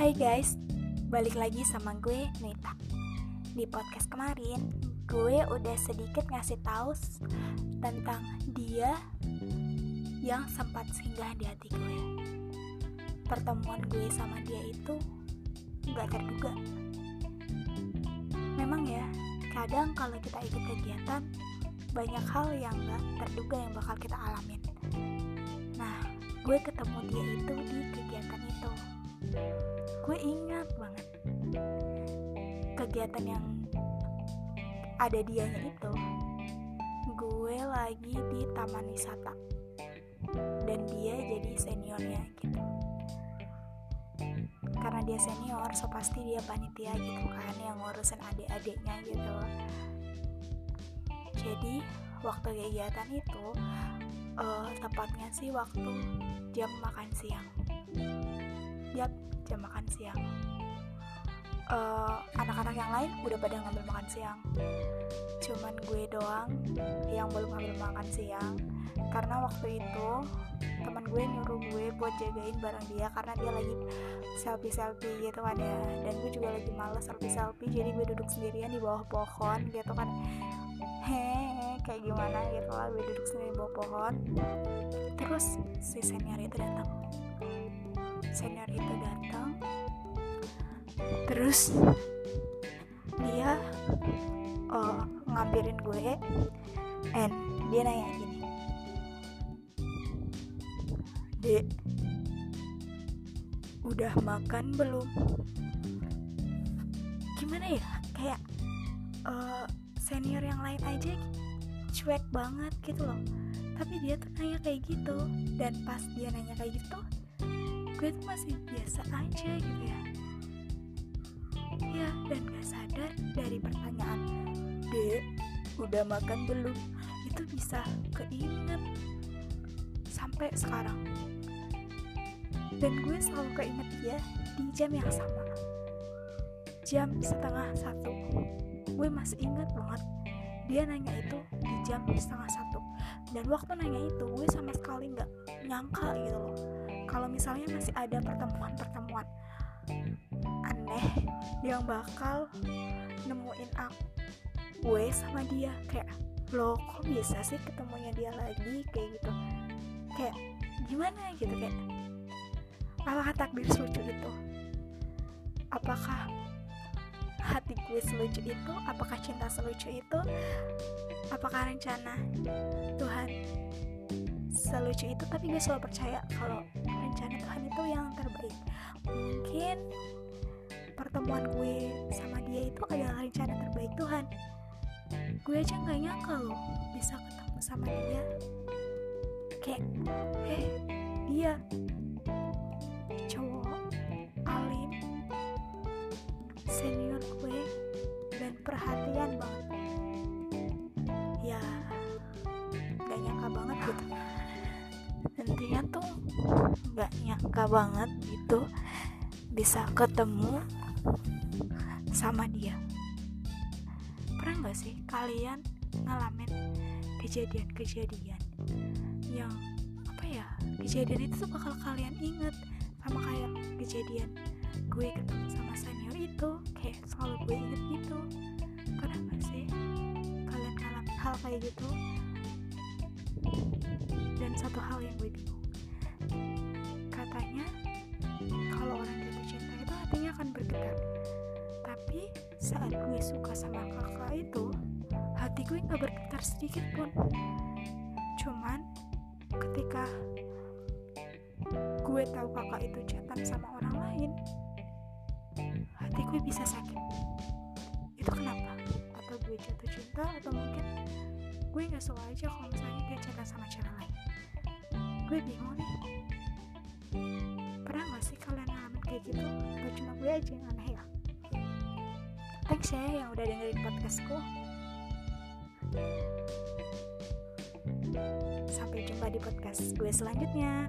Hai guys, balik lagi sama gue Nita. Di podcast kemarin, gue udah sedikit ngasih tahu tentang dia yang sempat singgah di hati gue. Pertemuan gue sama dia itu nggak terduga. Memang ya, kadang kalau kita ikut kegiatan, banyak hal yang nggak terduga yang bakal kita alamin. Nah, gue ketemu dia itu di kegiatan itu gue ingat banget kegiatan yang ada dianya itu. Gue lagi di taman wisata. Dan dia jadi seniornya gitu. Karena dia senior so pasti dia panitia gitu kan yang ngurusin adik-adiknya gitu jadi waktu kegiatan itu uh, tepatnya sih waktu jam makan siang. Yap, jam makan siang. Anak-anak uh, yang lain udah pada ngambil makan siang. Cuman gue doang yang belum ngambil makan siang. Karena waktu itu teman gue nyuruh gue buat jagain barang dia karena dia lagi selfie selfie gitu kan ya. Dan gue juga lagi males selfie selfie jadi gue duduk sendirian di bawah pohon gitu kan. Hehe kayak gimana gitu lah gue duduk sendiri di bawah pohon. Terus si senior itu datang senior itu datang. Terus dia uh, ngambilin gue and dia nanya gini. Dek udah makan belum? Gimana ya? Kayak uh, senior yang lain aja cuek banget gitu loh. Tapi dia tuh nanya kayak gitu. Dan pas dia nanya kayak gitu gue tuh masih biasa aja gitu ya. Ya dan gak sadar dari pertanyaan dek udah makan belum? Itu bisa keinget sampai sekarang. Dan gue selalu keinget dia di jam yang sama. Jam setengah satu. Gue masih inget banget dia nanya itu di jam setengah satu. Dan waktu nanya itu gue sama sekali nggak nyangka gitu loh kalau misalnya masih ada pertemuan-pertemuan aneh yang bakal nemuin aku gue sama dia. Kayak lo kok bisa sih ketemunya dia lagi? Kayak gitu. Kayak gimana? Gitu kayak apakah takdir selucu itu? Apakah hati gue selucu itu? Apakah cinta selucu itu? Apakah rencana Tuhan selucu itu? Tapi gue selalu percaya kalau rencana Tuhan itu yang terbaik. Mungkin pertemuan gue sama dia itu adalah rencana terbaik Tuhan. Gue aja nggak nyangka loh bisa ketemu sama dia. Kayak eh dia cowok alim senior gue dan perhatian banget. Ya gak nyangka banget gitu. Intinya tuh nggak nyangka banget gitu bisa ketemu sama dia. Pernah nggak sih kalian ngalamin kejadian-kejadian yang apa ya kejadian itu tuh bakal kalian inget sama kayak kejadian gue ketemu sama senior itu kayak selalu gue inget gitu? Pernah nggak sih kalian ngalamin hal kayak gitu? Dan satu hal yang gue bingung katanya kalau orang jatuh cinta itu hatinya akan bergetar. Tapi saat gue suka sama kakak itu hati gue nggak bergetar sedikit pun. Cuman ketika gue tahu kakak itu chatan sama orang lain hati gue bisa sakit. Itu kenapa? Atau gue jatuh cinta atau mungkin gue nggak suka aja kalau misalnya dia chatan sama cewek lain? Gue bingung nih pernah gak sih kalian ngalamin kayak gitu? Gak cuma gue aja yang aneh ya? Thanks ya yang udah dengerin podcastku. Sampai jumpa di podcast gue selanjutnya